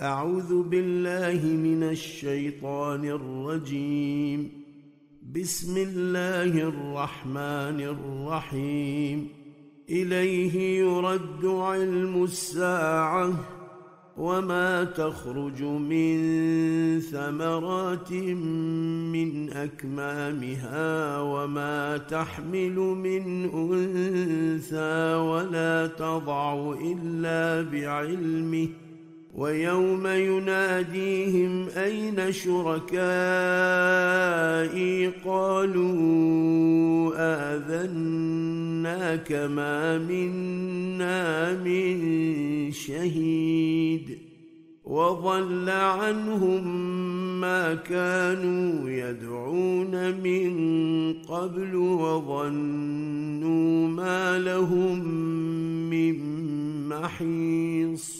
أعوذ بالله من الشيطان الرجيم. بسم الله الرحمن الرحيم. إليه يرد علم الساعة. وما تخرج من ثمرات من أكمامها وما تحمل من أنثى ولا تضع إلا بعلمه ويوم يناديهم أين شركائي قالوا آذناك ما منا من شهيد وضل عنهم ما كانوا يدعون من قبل وظنوا ما لهم من محيص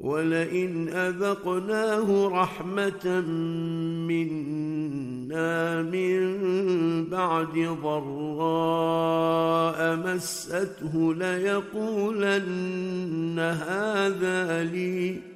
ولئن أذقناه رحمة منا من بعد ضراء مسته ليقولن هذا لي.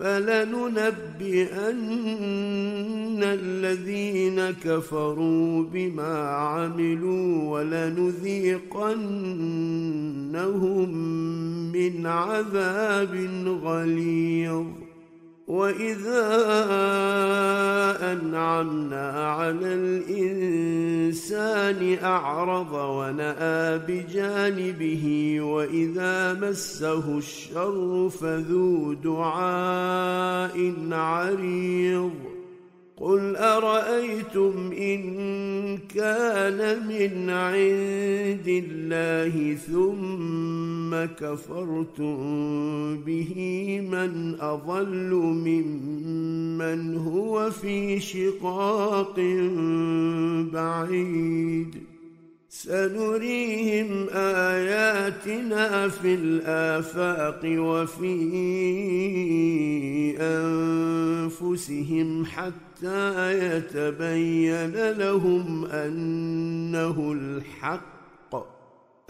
فلننبئن الذين كفروا بما عملوا ولنذيقنهم من عذاب غليظ. واذا انعمنا على الانسان اعرض وناى بجانبه واذا مسه الشر فذو دعاء عريض قل ارايتم ان كان من عند الله ثم كفرتم به من اضل ممن هو في شقاق بعيد سنريهم اياتنا في الافاق وفي انفسهم حتى يتبين لهم أنه الحق.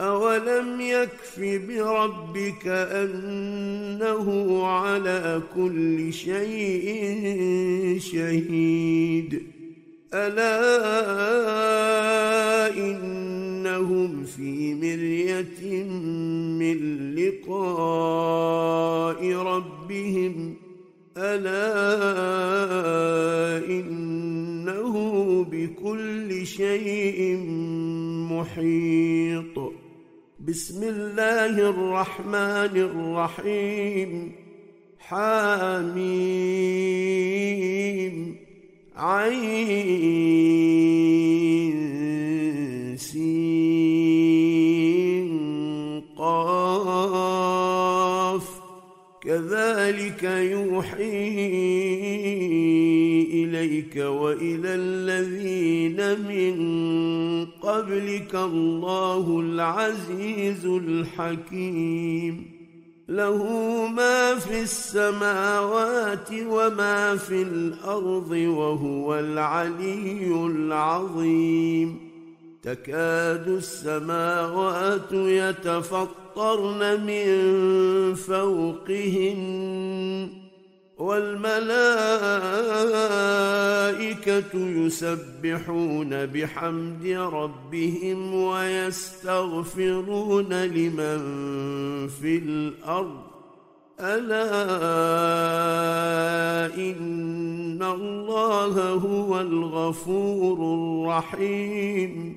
أولم يكف بربك أنه على كل شيء شهيد. ألا إنهم في مرية من لقاء ربهم ألا إنه بكل شيء محيط. بسم الله الرحمن الرحيم. حاميم عين. سين. قاف. كذلك يوحي إليك وإلى الذين من قبلك الله العزيز الحكيم. له ما في السماوات وما في الأرض وهو العلي العظيم. تكاد السماوات يتفطرن من فوقهن والملائكة يسبحون بحمد ربهم ويستغفرون لمن في الأرض. ألا إن الله هو الغفور الرحيم.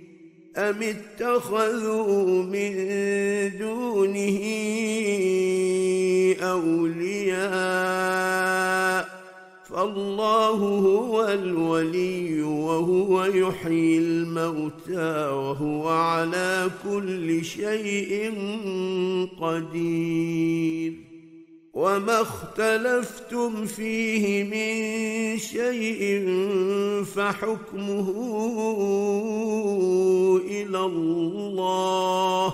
أم اتخذوا من دونه أولياء فالله هو الولي وهو يحيي الموتى وهو على كل شيء قدير وما اختلفتم فيه من شيء فحكمه إلى الله.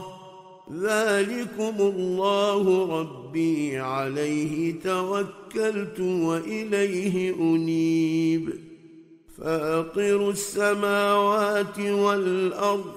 ذلكم الله ربي عليه توكلت وإليه أنيب. فاطر السماوات والأرض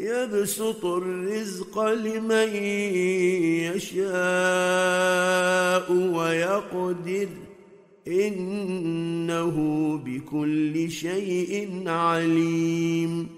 يبسط الرزق لمن يشاء ويقدر. إنه بكل شيء عليم.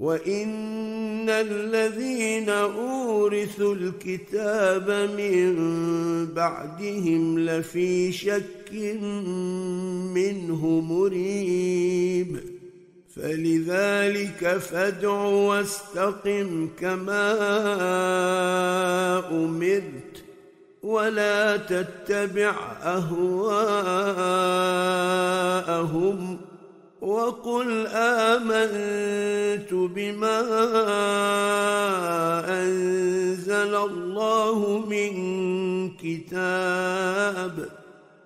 وان الذين اورثوا الكتاب من بعدهم لفي شك منه مريب فلذلك فادع واستقم كما امرت ولا تتبع اهواءهم وقل آمنت بما أنزل الله من كتاب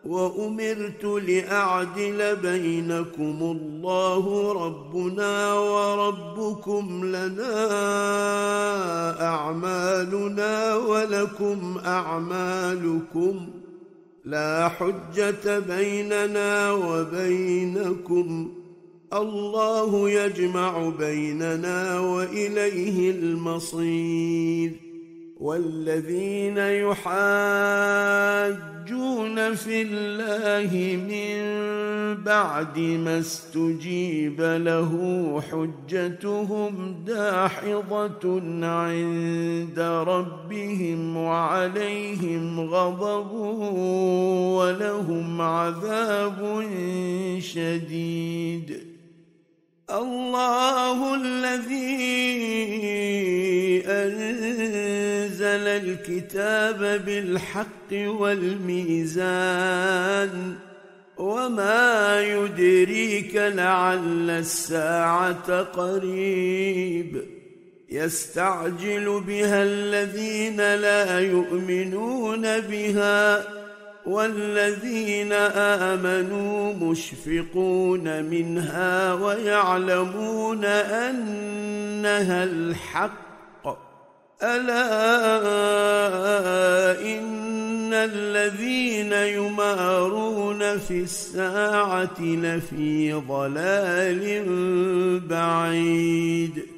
وأمرت لأعدل بينكم الله ربنا وربكم لنا أعمالنا ولكم أعمالكم لا حجة بيننا وبينكم الله يجمع بيننا وإليه المصير. والذين يحاجون في الله من بعد ما استجيب له حجتهم داحضة عند ربهم وعليهم غضب ولهم عذاب شديد. الله الذي أنزل الكتاب بالحق والميزان وما يدريك لعل الساعة قريب يستعجل بها الذين لا يؤمنون بها والذين آمنوا مشفقون منها ويعلمون أنها الحق. ألا إن الذين يمارون في الساعة لفي ضلال بعيد.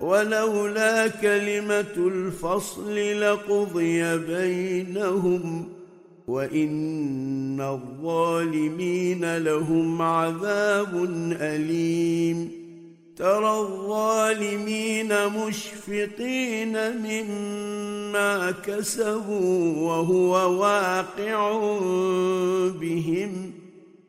ولولا كلمة الفصل لقضي بينهم وإن الظالمين لهم عذاب أليم. ترى الظالمين مشفقين مما كسبوا وهو واقع بهم.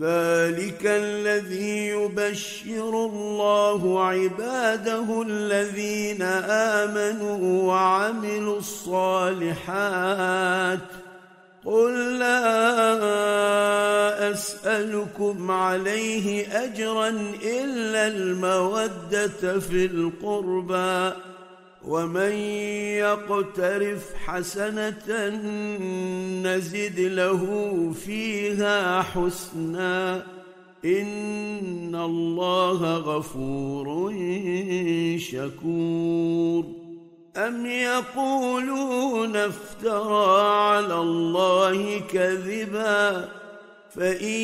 ذلك الذي يبشر الله عباده الذين امنوا وعملوا الصالحات قل لا اسالكم عليه اجرا الا الموده في القربى ومن يقترف حسنة نزد له فيها حسنا. إن الله غفور شكور. أم يقولون افترى على الله كذبا؟ فإن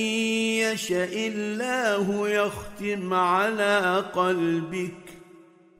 يشأ الله يختم على قلبك.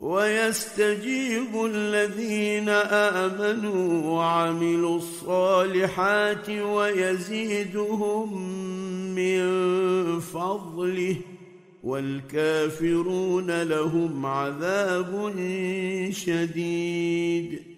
ويستجيب الذين آمنوا وعملوا الصالحات ويزيدهم من فضله والكافرون لهم عذاب شديد.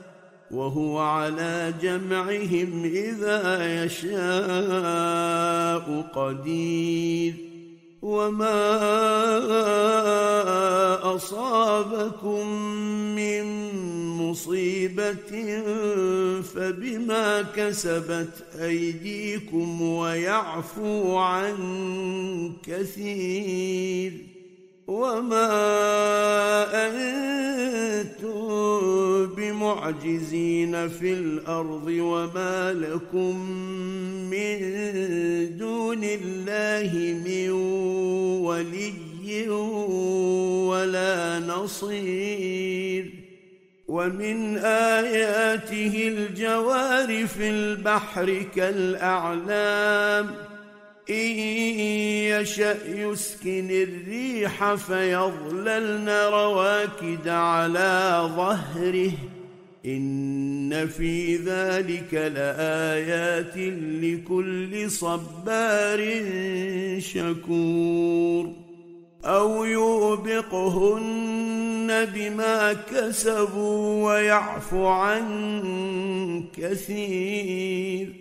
وهو على جمعهم إذا يشاء قدير. وما اصابكم من مصيبه فبما كسبت ايديكم ويعفو عن كثير. وما أنتم بمعجزين في الأرض وما لكم من دون الله من ولي ولا نصير ومن اياته الجوار في البحر كالاعلام إن يشأ يسكن الريح فيظللن رواكد على ظهره. إن في ذلك لآيات لكل صبار شكور. أو يوبقهن بما كسبوا ويعفو عن كثير.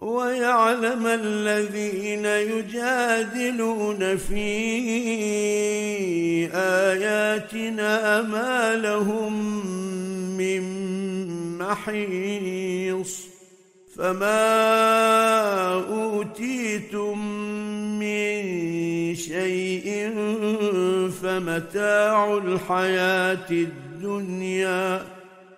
ويعلم الذين يجادلون في آياتنا ما لهم من محيص فما أوتيتم من شيء فمتاع الحياة الدنيا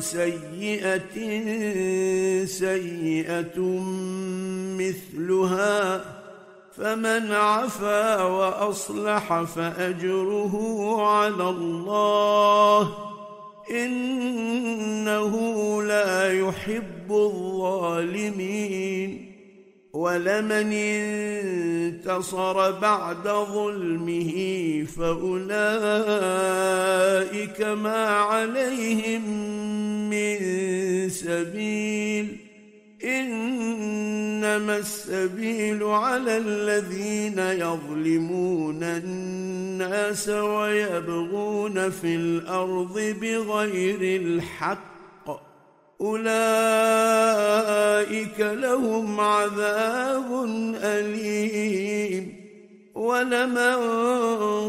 سيئة سيئة مثلها. فمن عفا وأصلح فأجره على الله. إنه لا يحب الظالمين. ولمن انتصر بعد ظلمه فأولئك ما عليهم من سبيل إنما السبيل على الذين يظلمون الناس ويبغون في الأرض بغير الحق أولئك لهم عذاب أليم. ولمن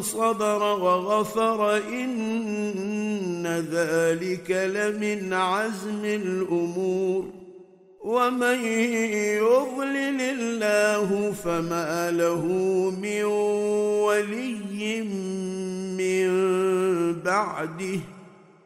صبر وغفر إن ذلك لمن عزم الأمور. ومن يضلل الله فما له من ولي من بعده.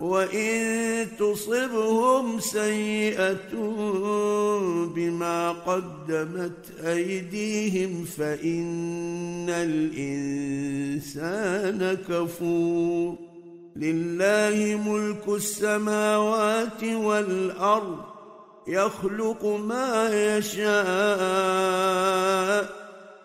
وان تصبهم سيئه بما قدمت ايديهم فان الانسان كفور لله ملك السماوات والارض يخلق ما يشاء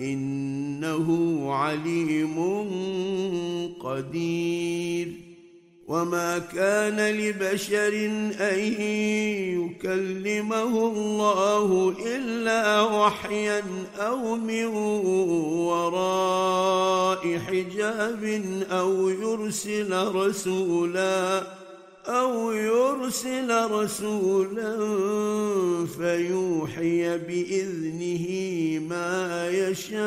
إنه عليم قدير. وما كان لبشر أن يكلمه الله إلا وحيا أو من وراء حجاب أو يرسل رسولا. أو يرسل رسولا فيوحي بإذنه ما يشاء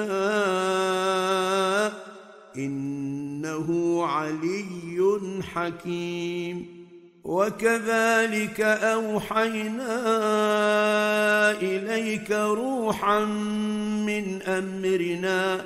إنه علي حكيم وكذلك أوحينا إليك روحا من أمرنا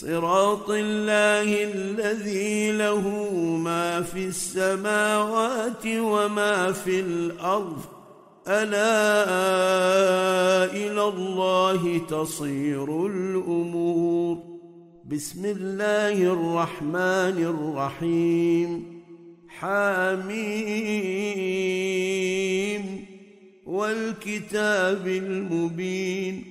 صراط الله الذي له ما في السماوات وما في الأرض. ألا إلى الله تصير الأمور. بسم الله الرحمن الرحيم. حاميم والكتاب المبين.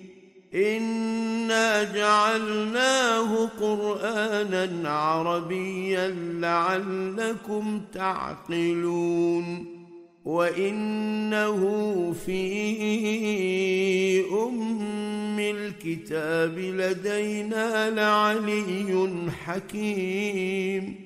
انا جعلناه قرانا عربيا لعلكم تعقلون وانه في ام الكتاب لدينا لعلي حكيم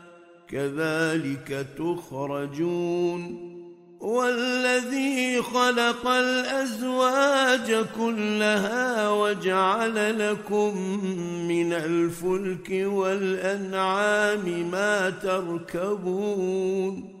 كذلك تخرجون والذي خلق الأزواج كلها وجعل لكم من الفلك والأنعام ما تركبون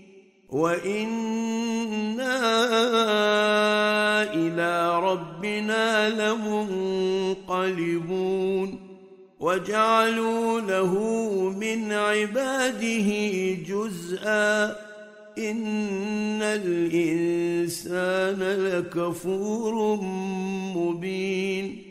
وأنا إلى ربنا لمنقلبون وجعلوا له من عباده جزءا ان الانسان لكفور مبين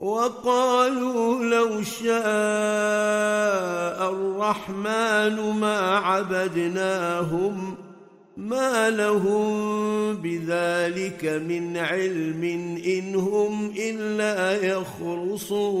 وقالوا لو شاء الرحمن ما عبدناهم ما لهم بذلك من علم إن هم إلا يخرصون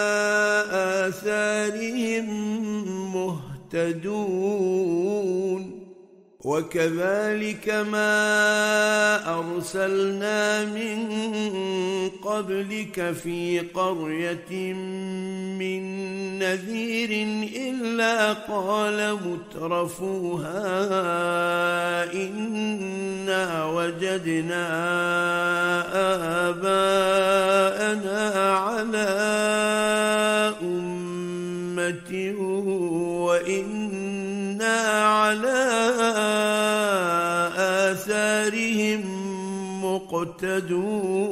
مهتدون وكذلك ما أرسلنا من قبلك في قرية من نذير إلا قال مترفوها إنا وجدنا آباءنا على أمة وإنا على آثارهم مقتدون.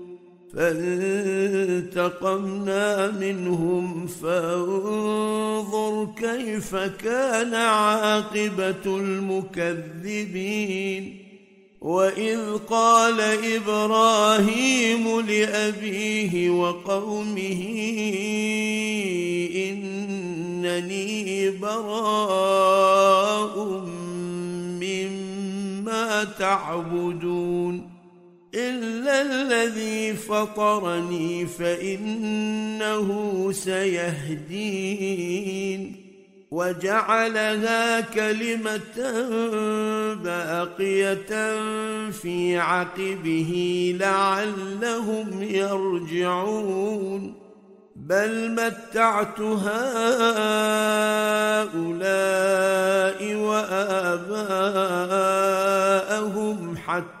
فانتقمنا منهم فانظر كيف كان عاقبة المكذبين. وإذ قال إبراهيم لأبيه وقومه إنني براء مما تعبدون. إلا الذي فطرني فإنه سيهدين. وجعلها كلمة باقية في عقبه لعلهم يرجعون. بل متعت هؤلاء وآباءهم حتى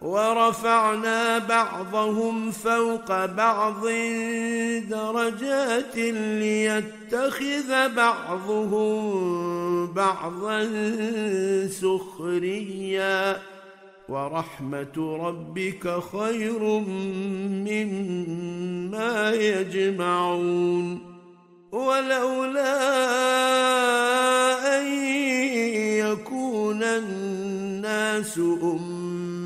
ورفعنا بعضهم فوق بعض درجات ليتخذ بعضهم بعضا سخريا. ورحمة ربك خير مما يجمعون. ولولا أن يكون الناس أمة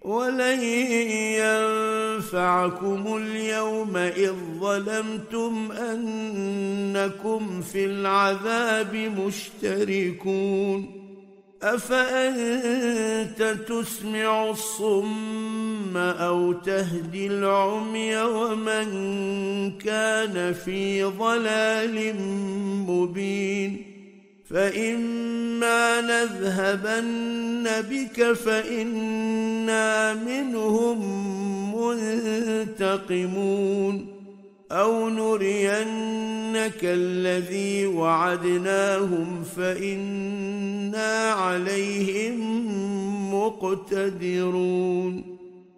ولن ينفعكم اليوم إذ ظلمتم أنكم في العذاب مشتركون. أفأنت تسمع الصم أو تهدي العمي ومن كان في ضلال مبين؟ فإما نذهبن بك فإنا منهم منتقمون أو نرينك الذي وعدناهم فإنا عليهم مقتدرون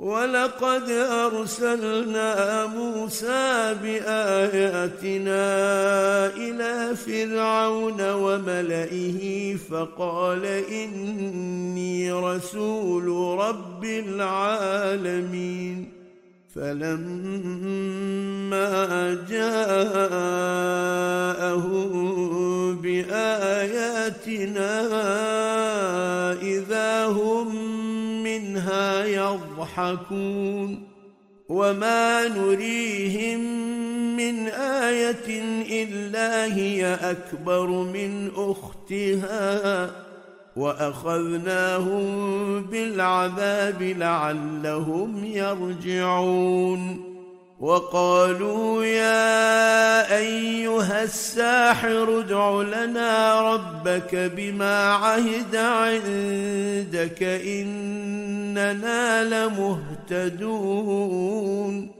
ولقد أرسلنا موسى بآياتنا إلى فرعون وملئه فقال إني رسول رب العالمين. فلما جاءهم بآياتنا إذا هم منها يضحكون وما نريهم من آية إلا هي أكبر من أختها وأخذناهم بالعذاب لعلهم يرجعون. وقالوا يا أيها الساحر ادع لنا ربك بما عهد عندك إننا لمهتدون.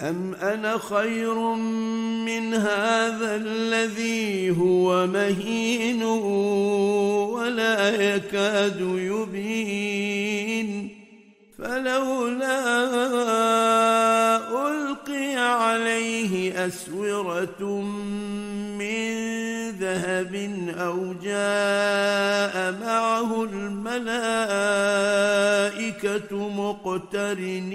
ام أنا خير من هذا الذي هو مهين ولا يكاد يبين فلولا القي عليه اسوره من ذهب أو جاء معه الملائكه مقترنين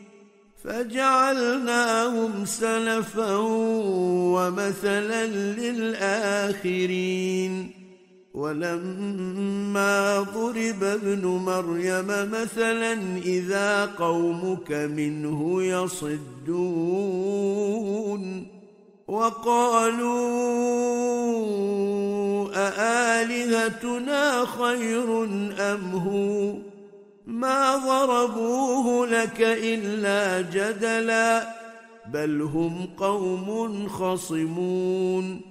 فجعلناهم سلفا ومثلا للآخرين. ولما ضرب ابن مريم مثلا إذا قومك منه يصدون. وقالوا أآلهتنا خير أم هو؟ ما ضربوه لك إلا جدلا بل هم قوم خصمون.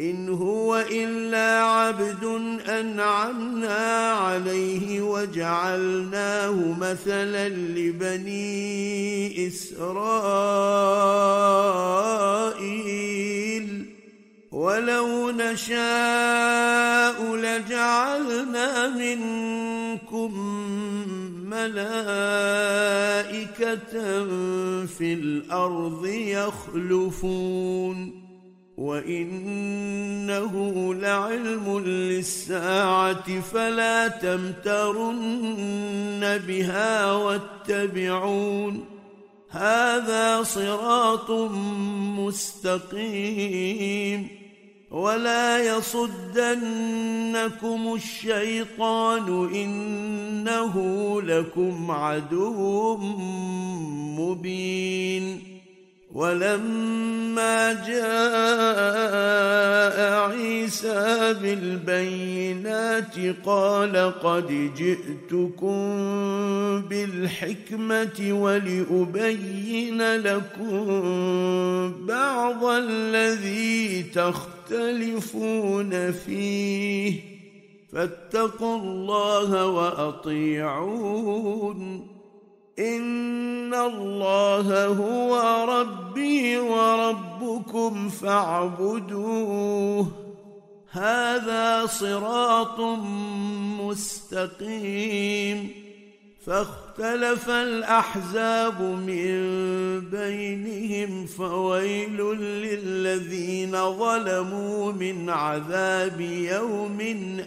إن هو إلا عبد أنعمنا عليه وجعلناه مثلا لبني إسرائيل. ولو نشاء لجعلنا منكم ملائكة في الأرض يخلفون وإنه لعلم للساعة فلا تمترن بها واتبعون هذا صراط مستقيم ولا يصدنكم الشيطان إنه لكم عدو مبين ولما جاء عيسى بالبينات قال قد جئتكم بالحكمة ولأبين لكم بعض الذي تختلفون فيه. فاتقوا الله وأطيعون. إن الله هو ربي وربكم فاعبدوه. هذا صراط مستقيم. فاختلف الأحزاب من بينهم فويل للذين ظلموا من عذاب يوم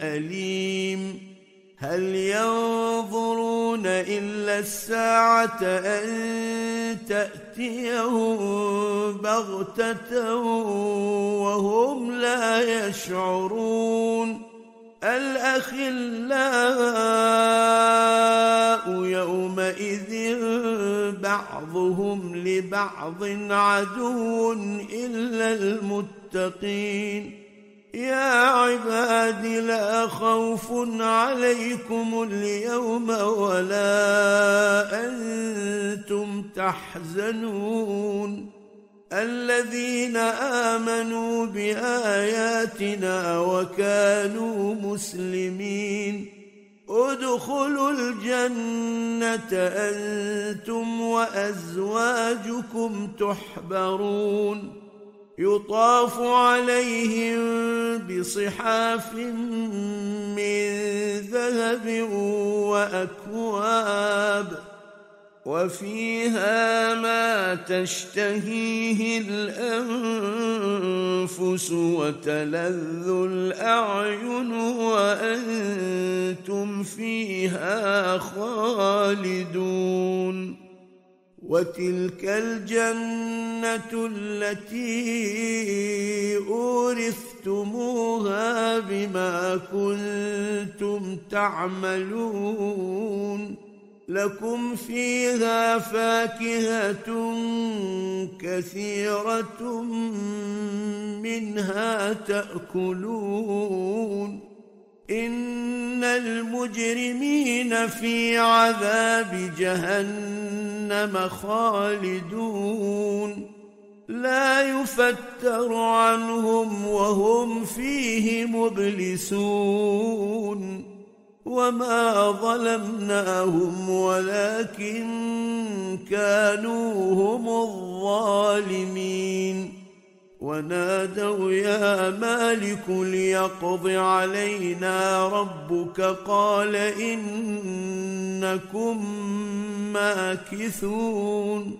أليم. هل ينظرون إلا الساعة أن تاتي تأتيهم بغتة وهم لا يشعرون؟ الأخلاء يومئذ بعضهم لبعض عدو إلا المتقين. يا عباد لا خوف عليكم اليوم ولا أنتم تحزنون. الذين آمنوا بآياتنا وكانوا مسلمين. ادخلوا الجنة أنتم وأزواجكم تحبرون. يطاف عليهم بصحاف من ذهب وأكواب. وفيها ما تشتهيه الأنفس وتلذ الأعين وأنتم فيها خالدون وتلك الجنة التي أورثتموها بما كنتم تعملون لكم فيها فاكهة كثيرة منها تأكلون إن المجرمين في عذاب جهنم خالدون لا يفتر عنهم وهم فيه مبلسون وما ظلمناهم ولكن كانوا هم الظالمين ونادوا يا مالك ليقض علينا ربك قال انكم ماكثون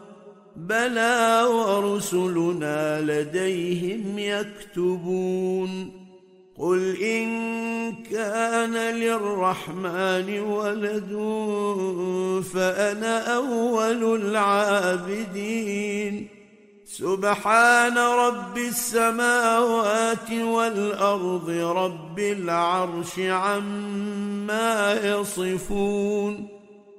بلى ورسلنا لديهم يكتبون قل إن كان للرحمن ولد فأنا أول العابدين. سبحان رب السماوات والأرض رب العرش عما يصفون.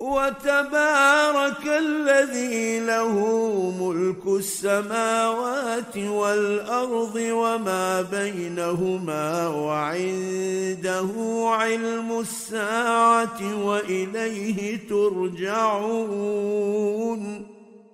وتبارك الذي له ملك السماوات والأرض وما بينهما وعنده علم الساعة وإليه ترجعون.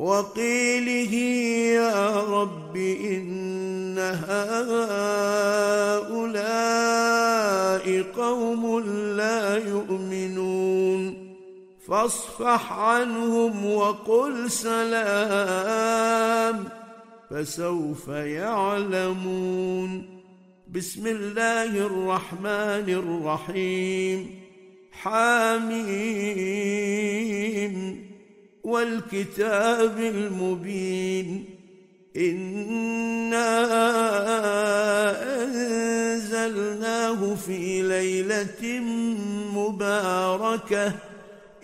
وقيله يا رب إن هؤلاء قوم لا يؤمنون. فاصفح عنهم وقل سلام فسوف يعلمون. بسم الله الرحمن الرحيم. حاميم والكتاب المبين. انا انزلناه في ليله مباركه.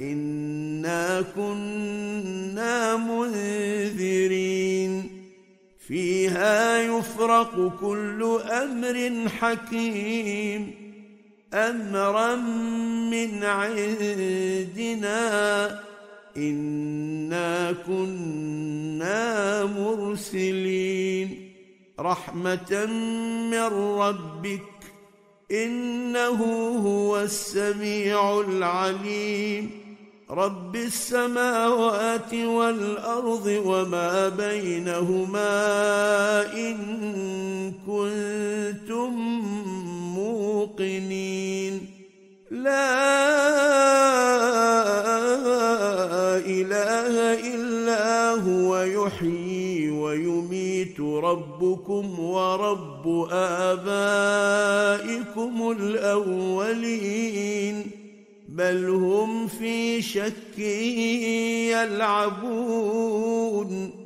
انا كنا منذرين. فيها يفرق كل أمر حكيم. امرا من عندنا انا كنا مرسلين رحمه من ربك انه هو السميع العليم رب السماوات والارض وما بينهما ان كنتم موقنين لا إله إلا هو يحيي ويميت ربكم ورب آبائكم الأولين بل هم في شك يلعبون.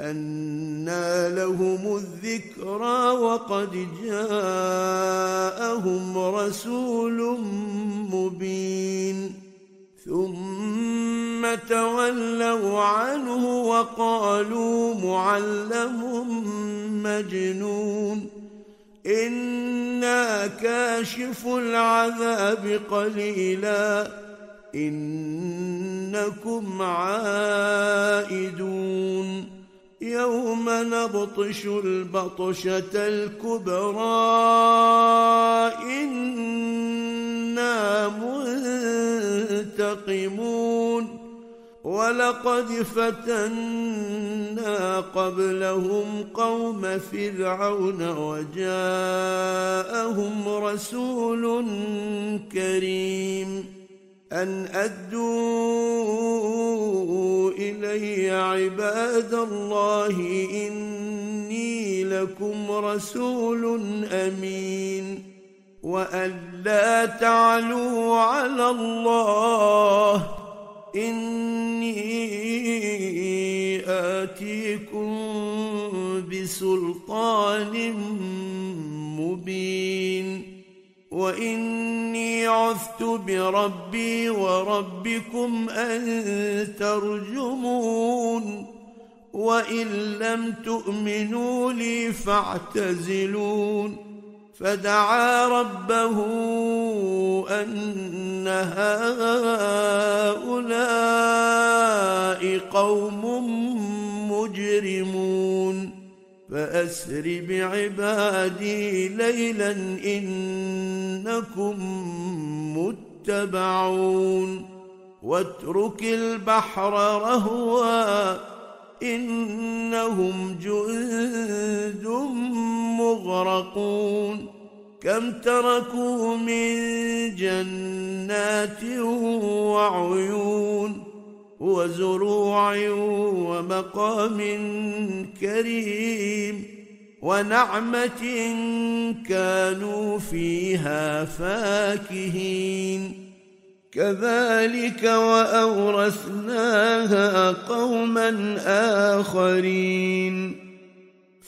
أنى لهم الذكرى وقد جاءهم رسول مبين. ثم تولوا عنه وقالوا معلم مجنون. إنا كاشف العذاب قليلا. إنكم عائدون. يوم نبطش البطشة الكبرى. إنا منتقمون. ولقد فتنا قبلهم قوم فرعون وجاءهم رسول كريم. أن أدوا إلي عباد الله إني لكم رسول أمين وأن لا تعلوا على الله إني آتيكم بسلطان مبين واني عذت بربي وربكم ان ترجمون وان لم تؤمنوا لي فاعتزلون فدعا ربه ان هؤلاء قوم مجرمون فأسر بعبادي ليلا إنكم متبعون واترك البحر رهوا إنهم جند مغرقون كم تركوا من جنات وعيون وزروع ومقام كريم ونعمة كانوا فيها فاكهين. كذلك وأورثناها قوما آخرين.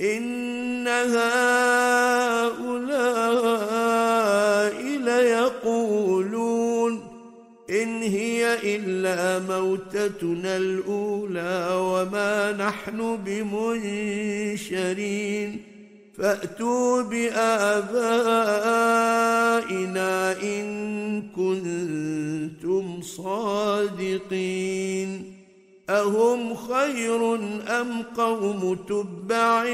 إن هؤلاء ليقولون إن هي إلا موتتنا الأولى وما نحن بمنشرين فأتوا بآبائنا إن كنتم صادقين أهم خير أم قوم تبع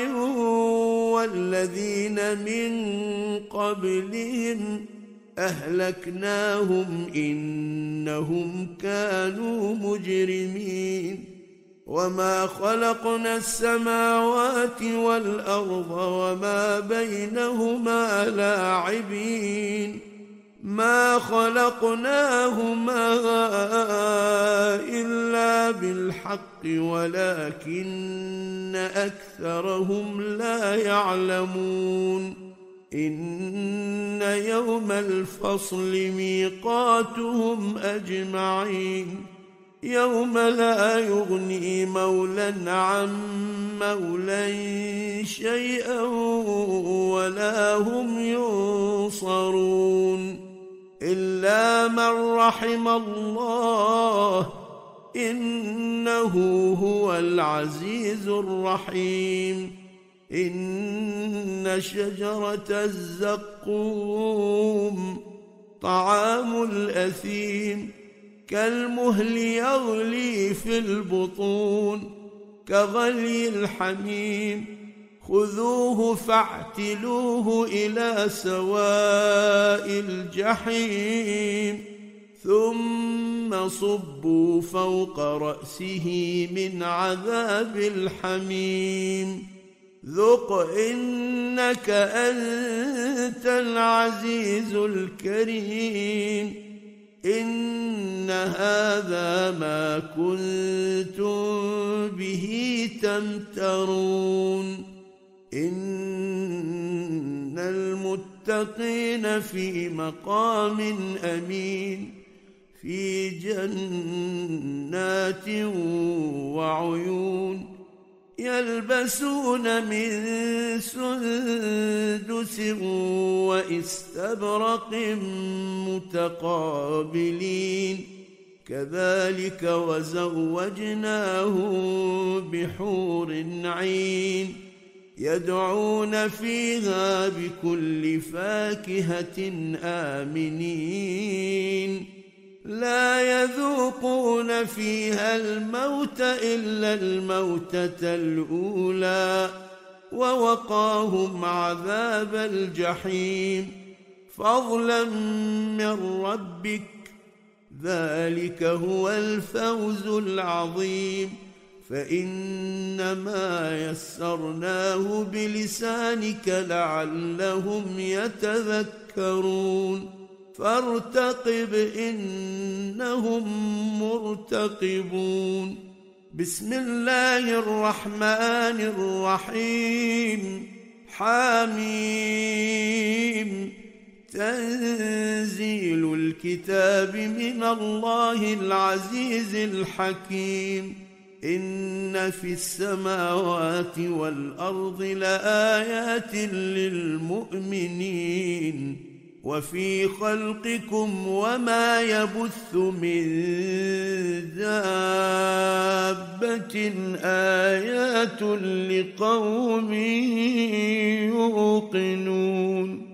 والذين من قبلهم أهلكناهم إنهم كانوا مجرمين وما خلقنا السماوات والأرض وما بينهما لاعبين ما خلقناهما إلا بالحق ولكن أكثرهم لا يعلمون. إن يوم الفصل ميقاتهم أجمعين. يوم لا يغني مولى عن مولى شيئا ولا هم ينصرون. إلا من رحم الله إنه هو العزيز الرحيم. إن شجرة الزقوم طعام الأثيم كالمهل يغلي في البطون كغلي الحميم خذوه فاعتلوه إلى سواء الجحيم ثم صبوا فوق رأسه من عذاب الحميم. ذق إنك أنت العزيز الكريم. إن هذا ما كنتم به تمترون. إن المتقين في مقام أمين في جنات وعيون. يلبسون من سندس واستبرق متقابلين. كذلك وزوجناهم بحور عين. يدعون فيها بكل فاكهة آمنين. لا يذوقون فيها الموت إلا الموتة الأولى ووقاهم عذاب الجحيم. فضلا من ربك ذلك هو الفوز العظيم. فإنما يسرناه بلسانك لعلهم يتذكرون. فارتقب إنهم مرتقبون. بسم الله الرحمن الرحيم. حاميم تنزيل الكتاب من الله العزيز الحكيم. إن في السماوات والأرض لآيات للمؤمنين وفي خلقكم وما يبث من دابة آيات لقوم يوقنون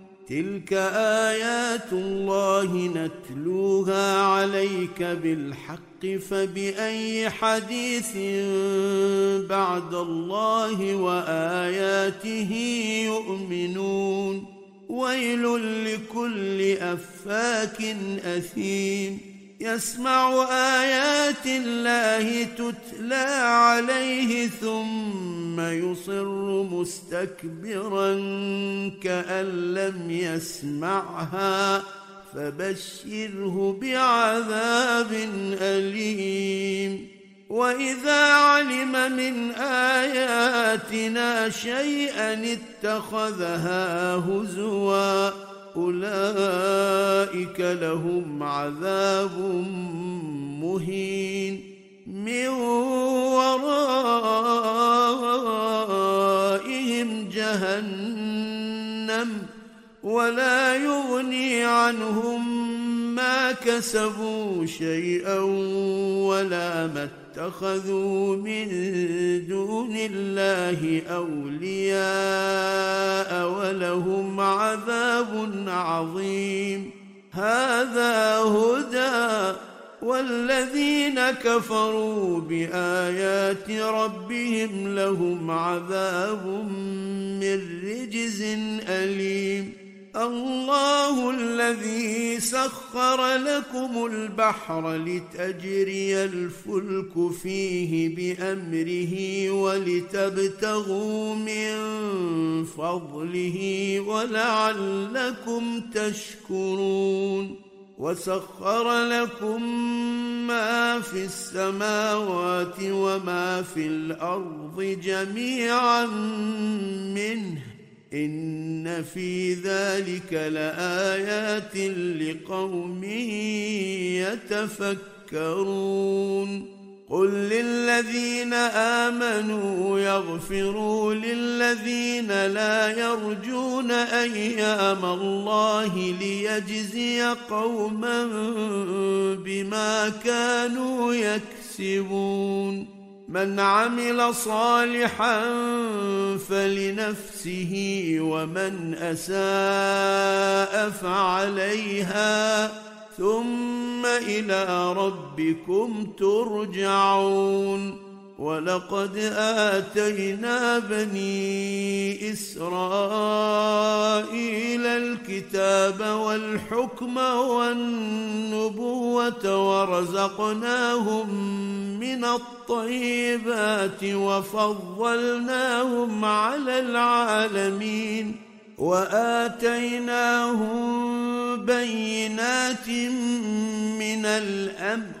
تلك آيات الله نتلوها عليك بالحق فبأي حديث بعد الله وآياته يؤمنون؟ ويل لكل أفاك أثيم. يسمع آيات الله تتلى عليه ثم يصر مستكبرا كأن لم يسمعها فبشره بعذاب أليم. وإذا علم من آياتنا شيئا اتخذها هزوا أولئك لهم عذاب مهين من ورائهم جهنم ولا يغني عنهم ما كسبوا شيئا ولا ما اتخذوا من دون الله أولياء ولهم عذاب عظيم. هذا هدى والذين كفروا بآيات ربهم لهم عذاب من رجز أليم. الله الذي سخر لكم البحر لتجري الفلك فيه بأمره ولتبتغوا من فضله ولعلكم تشكرون. وسخر لكم ما في السماوات وما في الأرض جميعا منه. إن في ذلك لآيات لقوم يتفكرون. قل للذين آمنوا يغفروا للذين لا يرجون أيام الله ليجزي قوما بما كانوا يكسبون. من عمل صالحا فلنفسه ومن أساء فعليها ثم إلى ربكم ترجعون ولقد آتينا بني إسرائيل الكتاب والحكم والنبوة ورزقناهم من الطيبات وفضلناهم على العالمين وآتيناهم بينات من الأمر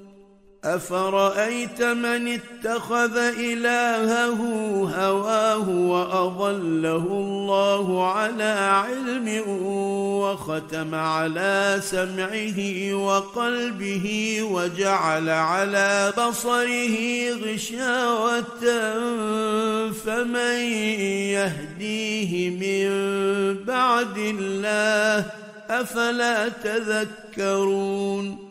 أفرأيت من اتخذ إلهه هواه وأضله الله على علم وختم على سمعه وقلبه وجعل على بصره غشاوة فمن يهديه من بعد الله أفلا تذكرون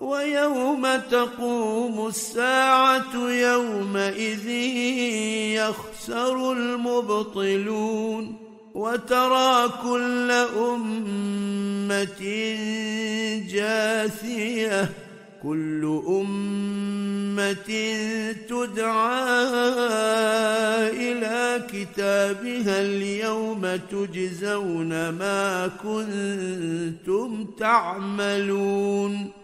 ويوم تقوم الساعة يومئذ يخسر المبطلون وترى كل أمة جاثية كل أمة تدعى إلى كتابها اليوم تجزون ما كنتم تعملون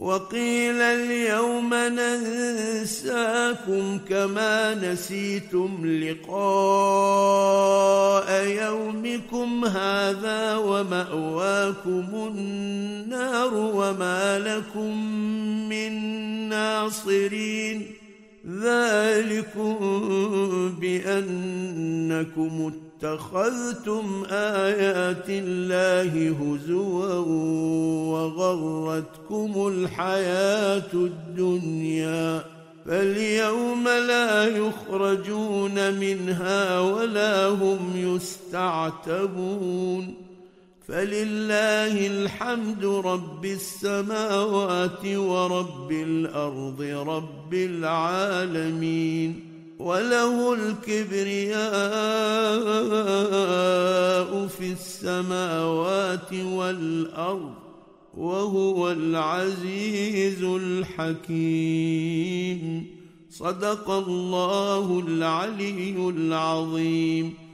وقيل اليوم ننساكم كما نسيتم لقاء يومكم هذا ومأواكم النار وما لكم من ناصرين. ذلكم بأنكم اتخذتم آيات الله هزوا وغرتكم الحياة الدنيا فاليوم لا يخرجون منها ولا هم يستعتبون فلله الحمد رب السماوات ورب الأرض رب العالمين وله الكبرياء في السماوات والأرض وهو العزيز الحكيم. صدق الله العلي العظيم.